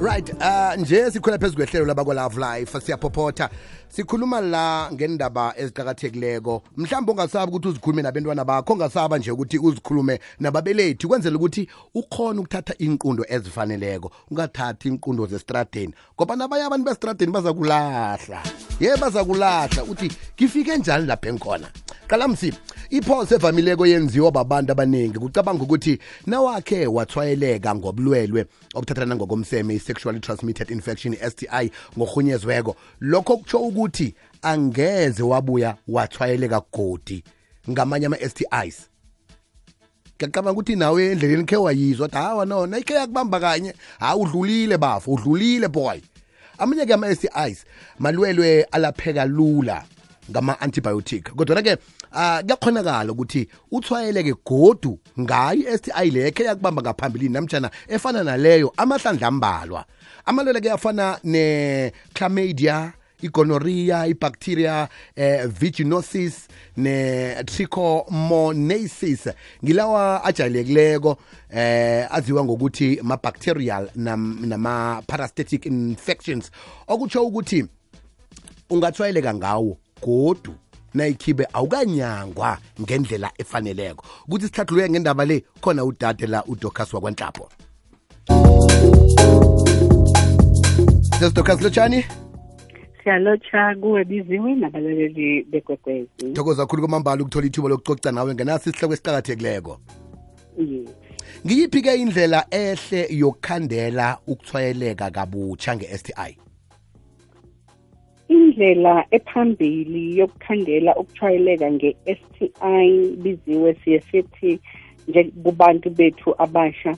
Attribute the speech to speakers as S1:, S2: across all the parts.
S1: right uh, nje sikhona phezu kwehlelo labakwa-love life siyaphophotha sikhuluma la ngendaba eziqakathekileko mhlawumbe ongasaba ukuthi uzikhulume nabentwana bakho ongasaba nje ukuthi uzikhulume nababelethi kwenzela ukuthi ukhona ukuthatha inqundo ezifaneleko ungathathi inqundo zestradeni ngoba nabanye abantu bestradeni baza kulahla ye baza kulahla uthi ngifike njani lapha engikhona qalamsi iphosa evamileko yenziwa babantu abaningi kucabanga ukuthi nawakhe wathwayeleka ngobulwelwe obuthathana ngokomseme sexually transmitted infection i-sti ngokhunyezweko lokho kutsho ukuthi angeze wabuya wathwayeleka godi ngamanye ama-stis ngiyacabanga ukuthi nawe endleleni khe wayizwa ukuthi hawa nona ikhe yakubamba kanye ha udlulile bafo udlulile boy amanye-ke ama-stis malwelwe alapheka lula ngama-antibiotic kodwana-ke ah kuyakhonakala ukuthi uthwayeleke godu ngayi STI lekhe yakubamba ngaphambilini namtjana efana naleyo amahlandla ambalwa amalweleke afana ne-chlamydia igonorrhea ibacteria eh, vaginosis ne-trichomonasis ngilawa ajayelekileko eh aziwa ngokuthi ma-bacterial nama-parastatic infections okutsho ukuthi ungathwayeleka ngawo godu nayikhibe awukanyangwa ngendlela efaneleko ukuthi sihlahluluke ngendaba le khona udade la udokas wakwanhlapho sesidokas lotshani
S2: siyalotsha kuwe biziwe nabalaleli begwegwezi
S1: thokoza kakhulu kwamambala ukuthola ithuba lokucoca nawe ngenaso isihloko esiqakathekileko ngiyiphi-ke indlela ehle yokukhandela ukuthwayeleka kabutsha nge-sti
S2: indlela ephambili yokukhangela ukuthwayeleka nge-sti biziwe siye sithi njekubantu bethu abasha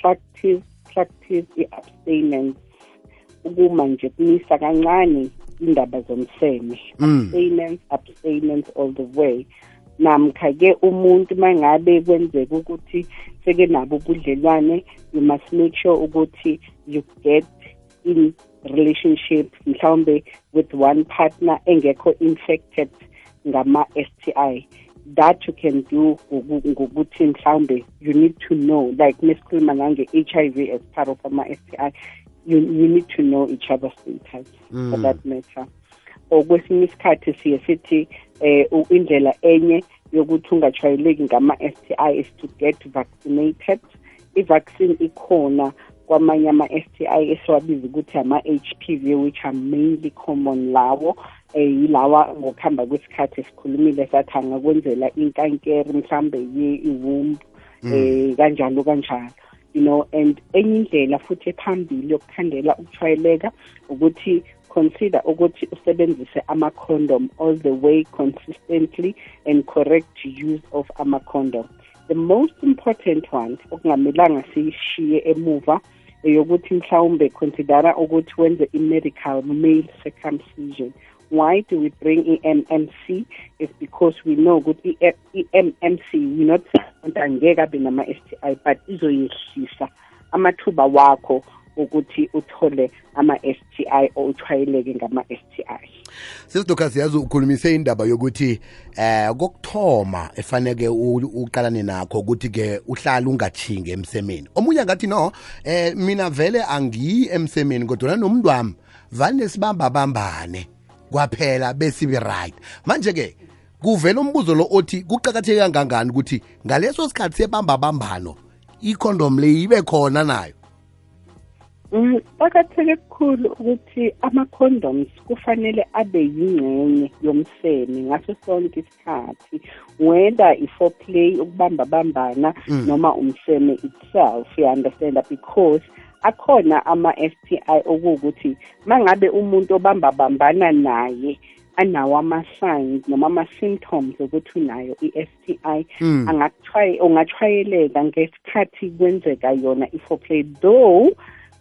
S2: tractive tractive i-abstainence ukuma nje kumisa kancane indaba zomseme mm. abstainence abstainence all the way namkha-ke umuntu uma ngabe kwenzeka ukuthi sekenabo ubudlelwane you must make sure ukuthi you get in relationship mhlawumbe with one partner engekho infected ngama-s t i that you can do ngokuthi mhlawumbe you need to know like mesikhuluma nange-h i v as part of ama-s t i you, you need to know each other status mm. for that matter or kwesinye isikhathi siye sithi um indlela enye yokuthi ungajwayeleki ngama-s t i is to get vaccinated i-vaccine ikhona kwamanye ama-sti esiwabiza ukuthi ama-h p v which are mainly common lawo um yilawa ngokuhamba kwesikhathi sikhulumile sathi angakwenzela inkankere mhlawumbe ye-iwomb um mm. eh, kanjalo kanjalo you know and enye indlela futhi ephambili yokuthandela ukuthwayeleka ukuthi consider ukuthi usebenzise amacondom all the way consistently and correct use of amacondom mm. the most important one okungamelanga siyishiye emuva eyokuthi mhlawumbe considera ukuthi wenze i-medical male circumcision why do we bring i-mmc is because we know ukuthi i-mmc we not angeke abe nama-s t i but izoyehlisa amathuba wakho ukuthi uthole ama-STI or uthwayeleke ngama-STI
S1: sisidokazi siyazi ukhulumise indaba yokuthi eh kokuthoma efaneke uqalane nakho ukuthi-ke uhlale ungathingi emsemeni omunye angathi no eh mina vele angiyi emsemeni kodwa nomntu wami vane bambane kwaphela besibe right manje-ke kuvela umbuzo lo othi kuqakatheke kangangani ukuthi ngaleso sikhathi sebamba bambano ikondom le ibe khona nayo
S2: Kuqakatheke kukhulu ukuthi ama-condoms kufanele abe yingxenye yomseme ngaso sonke isikhathi whether i-foreplay ukubamba bambana mm. noma umseme itself you understand because akhona ama-STI okuwukuthi mangabe umuntu obamba bambana naye anawo ama-signs noma ama-symptoms ukuthi unayo i-STI mm. angatshwayeleka ngesikhathi kwenzeka yona i-foreplay though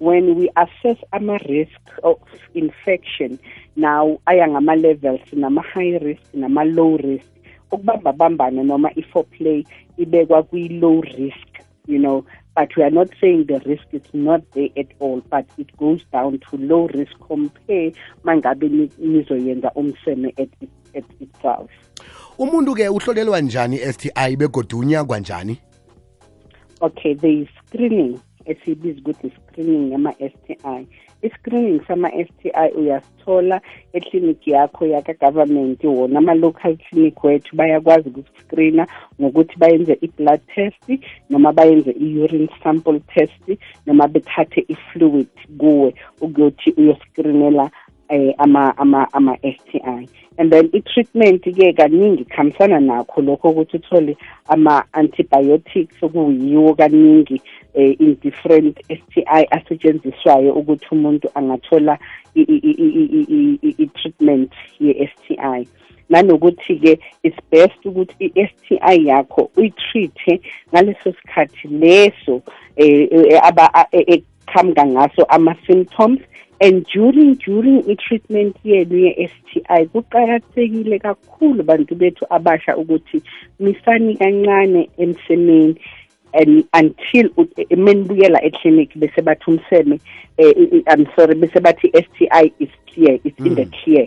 S2: when we assess ama-risk of infection now aya ngama-levels nama-high risk nama-low risk ukubamba bambana noma i-foreplay ibekwa kwi-low risk you know but we are not saying the risk is not there at all but it goes down to low risk compare mangabe nizoyenza umseme at, at itself
S1: umuntu ke uhlolelwa njani STI begodunya kanjani
S2: okay there is screening esiyibiza ukuthi i-screening yama-s t i i-screening sama-s t i uyasithola eklinikhi yakho yakagovernment wona ama-local clinic wethu bayakwazi ukuskrina ngokuthi bayenze i-blood test noma bayenze i-urine sample test noma bethathe i-fluid kuwe ukuyothi uyoskrinela um eh, ama-s t i and then i-treatment-ke kaningi khambisana nakho lokho ukuthi uthole ama-antibiotics okuyiwo kaningi eh, in different STI asetshenziswayo ukuthi umuntu angathola i-treatment ye-STI nanokuthi ke it's best ukuthi i-STI yakho uyitreat ngaleso sikhathi leso eh, eh aba eqhamuka e, ngaso ama symptoms and during during i-treatment yenu ye-STI kuqakathekile kakhulu bantu bethu abasha ukuthi misani kancane emsemeni and until umenibuyela eh, ekliniki bese bathi umseme um i'm sorry bese bathi i-s t i is clear is mm. in the mm. clear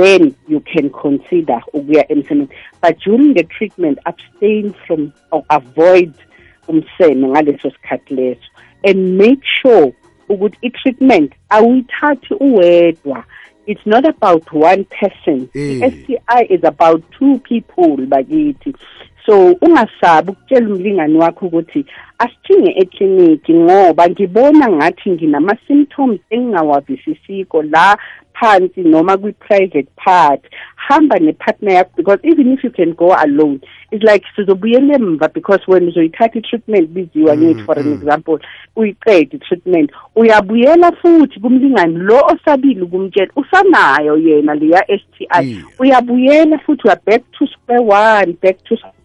S2: then you can consider ukuya emsemeni but during the treatment abstain from or avoid umseme ngaleso sikhathi leso and make sure ukuthi i-treatment awuyithathi uwedwa it's not about one person hey. Eh. the s t i is about two people bakithi so ungasabi ukutshela umlingani wakho ukuthi asithinge ekliniki ngoba ngibona ngathi nginama-symptoms engingawavisisiko la phansi noma kwi-private part hamba ne-partner yakho because even if you can go alone it's like sizobuyela emva because wena uzoyithatha i-treatment biziwa mm, ngethu for an mm. example uyiqede i-treatment uyabuyela futhi kumlingani lo osabile kumtshela usanayo yena leya-s t i uyabuyela futhi uya back to square one back to square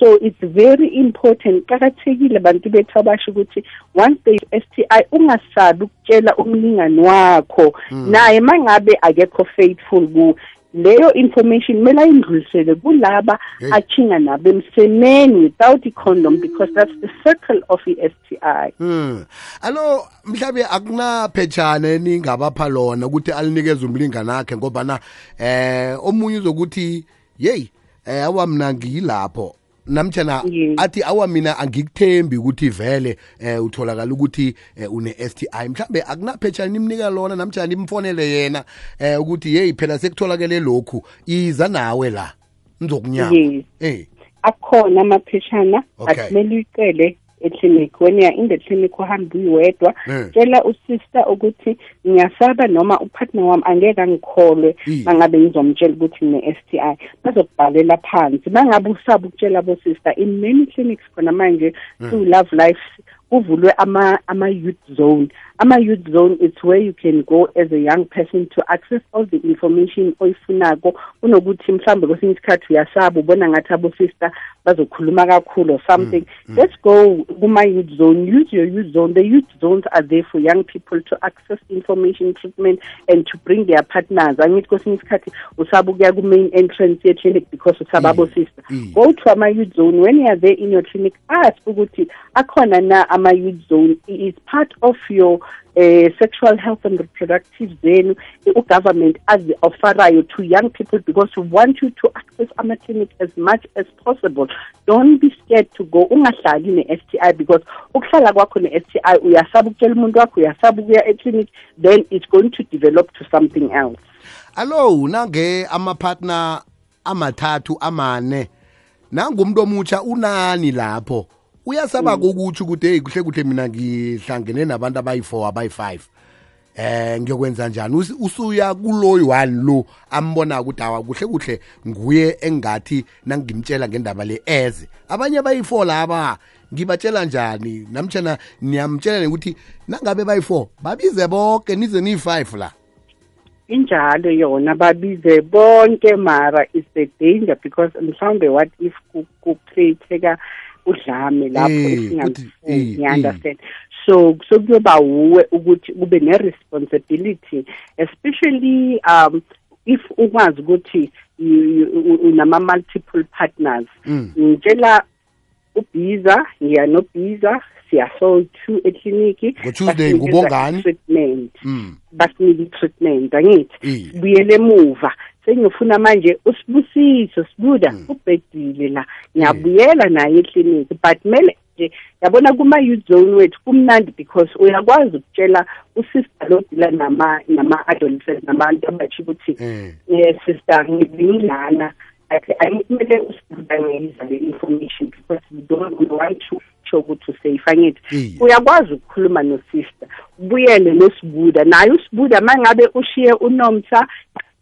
S2: so it's very important qakathekile abantu bethu abasho ukuthi once they STI ungasabi ukutshela umlingani wakho hmm. naye mangabe akekho faithful ku leyo information kumele ayindlulisele kulaba achinga nabo emsemeni without i-condom because that's the circle of i-s t i um
S1: alo mhlawumbe akunaphetshana eningabapha lona ukuthi alinikeze umlinganakhe ngobana um eh, omunye uzokuthi yeyi um eh, awa mna ngiyilapho namjana athi awa mina angikuthembi ukuthi vele um utholakala ukuthi eh, une s t i mhlawumbe akunaphetshana imnika lona namjana nimfonele yena um ukuthi yeyi phela sekutholakele lokhu iza nawe la nizokunyama eh
S2: akhona amaphetshana akumele uyicele eclinic when youare in the clinic uhambe uyiwedwa eh. tshela usister ukuthi ngiyasaba noma upartner wami angeke angikholwe hmm. ma ngabe ngizomtshela ukuthi ngine-s t i bazokubhalela phansi ma ngabe usaba ukutshela bosister in-many clinics khona manje hmm. to love life kuvulwe ama-youth zone ama-youth zone it's where you can go as a young person to access all the information oyifunako kunokuthi mhlawumbe kwesinye isikhathi uyasaba ubona ngathi abosister bazokhuluma kakhulu or something mm, mm. let's go kuma-youth zone use your youth zone the youth zones are there for young people to access information treatment and to bring their partners angithi kwesinye isikhathi usaba ukuya ku-main entrance ye-clinic because usaba mm, abosister mm. go to ama-youth zone when you are there in your clinic ask ukuthi akhona na ama-youth zone is part of your eh, sexual health and reproductive zenu eh, ugovernment azi-offerayo to young people because we want you to access ama-clinic as much as possible don't be scared to go ungahlali ne-s t i because ukuhlala kwakho ne-s t i uyasaba ukutshela umuntu wakho uyasaba ukuya eclinic then it's going to develop to something else
S1: allo nange ama-partner amathathu amane nangumuntu omutsha unani lapho uyasaba mm. kokuthi ukuthi hey kuhle kuhle mina ngihlangene nabantu abayi-4 abayi-5 eh ngiyokwenza njani usuya kulo one lo ambona ukuthi awa kuhle kuhle nguye engathi nangimtshela ngendaba le eze abanye abayi-4 laba ngibatshela njani namtshana niyamtshela ukuthi nangabe bayi-4 babize bonke nize niyi-5 la
S2: injalo yona babize bonke mara is the danger because mhlawumbe what if kuphetheka ku udlame lapho esingamfuni eh, ngiunderstand eh, eh, so so kuyoba wuwe ukuthi kube ne-responsibility especially um if ukwazi ukuthi unama-multiple partners mm. ngitshela ubhiza ngiya nobhiza siya-sold two ekliniki
S1: ngo-tuesday ngubongani treatment
S2: mm. basinike i-treatment angithi buyele emuva mm. sengifuna manje usibusiso sibuda hmm. ubhedile la ngiyabuyela hmm. naye ekliniki but kumele nje yabona kuma-youth zone wethu kumnandi because uyakwazi ukutshela usister lodila nama-adolescent nabantu abatsho ukuthi um sister ngibingana like ayikumele usibuda ngeyiza le information because we don't we want to sho ukuthi useyifangithi uyakwazi ukukhuluma nosister ubuyele nosibuda naye usibuda ma ngabe ushiye unomsa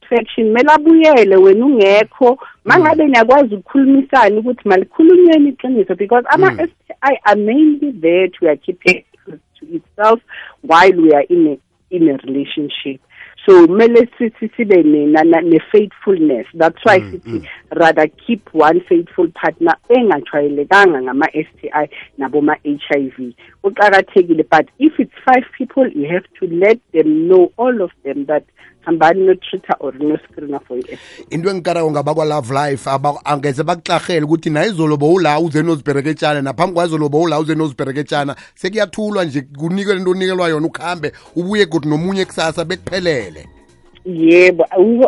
S2: satisfaction mela buyele wena ungekho mangabe mm. niyakwazi ukukhulumisana ukuthi malikhulunyeni iqiniso because ama mm. STI are mainly there to achieve to itself while we are in a, in a relationship so mele sithi sibe ne-faithfulness that's why mm, sithi rather keep one faithful partner engajwayelekanga ngama-s t i naboma-h i v kuqakathekile but if it's five people you have to let them know all of them that hambani notreater or noscreena for i-f
S1: into engikarako ngabakwalove life angeze bakutlahele ukuthi naye ula bowula naphambi kwazolo bowula uze sekuyathulwa nje kunikele into onikelwa yona ukuhambe ubuye godi nomunye kusasa bekuphelele
S2: yebo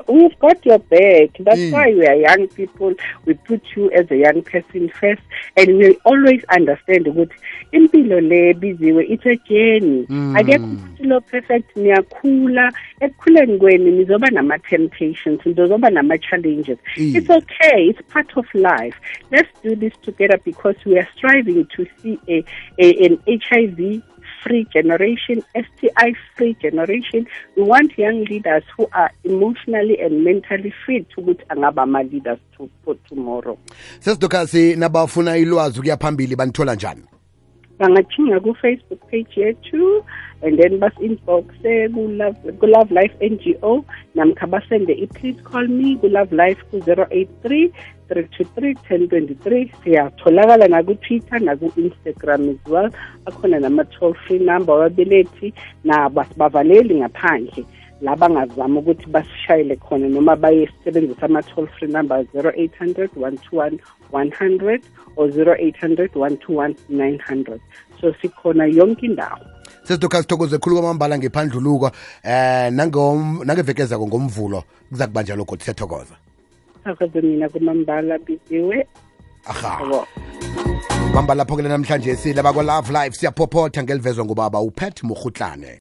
S2: we've got your back that's mm. why weare young people we put you as a young person first and we always understand ukuthi impilo le biziwe it's a journey mm. akekho ukuthi lo perfect niyakhula ekukhuleni kwenu nizoba nama-temptations nizozoba nama-challenges mm. it's okay it's part of life let's do this together because we are striving to see a, a, an h i v free generation, STI free generation. We want young leaders who are emotionally and mentally fit ukuthi angaba ama-leaders to, for tomorrow
S1: sesidokhasi nabafuna ilwazi ukuya phambili banithola njani
S2: bangathinga ku-facebook page yethu and then basi-inboxe ku-love life ngo namkha basende i-please call me ku-love life ku-083 082 1023 siyatholakala nakutwitter naku-instagram as well akhona nama-toll free number wabelethi nabo ngaphandle la bangazama ukuthi basishayele khona noma bayesebenzisa ama-toll free number 0800 121 100 or 0800 121 900 so sikhona yonke indawo
S1: sesidoka sithokoze khulu kwamambala ngephandluluko eh nangevekezako ngomvulo kuza kubanjwa lokho siyathokoza sithokoze mina kumambala biziwe aha bamba lapho-ke namhlanje sila bakwa-love life siyaphophotha ngelivezwa ngubaba upat murhutlane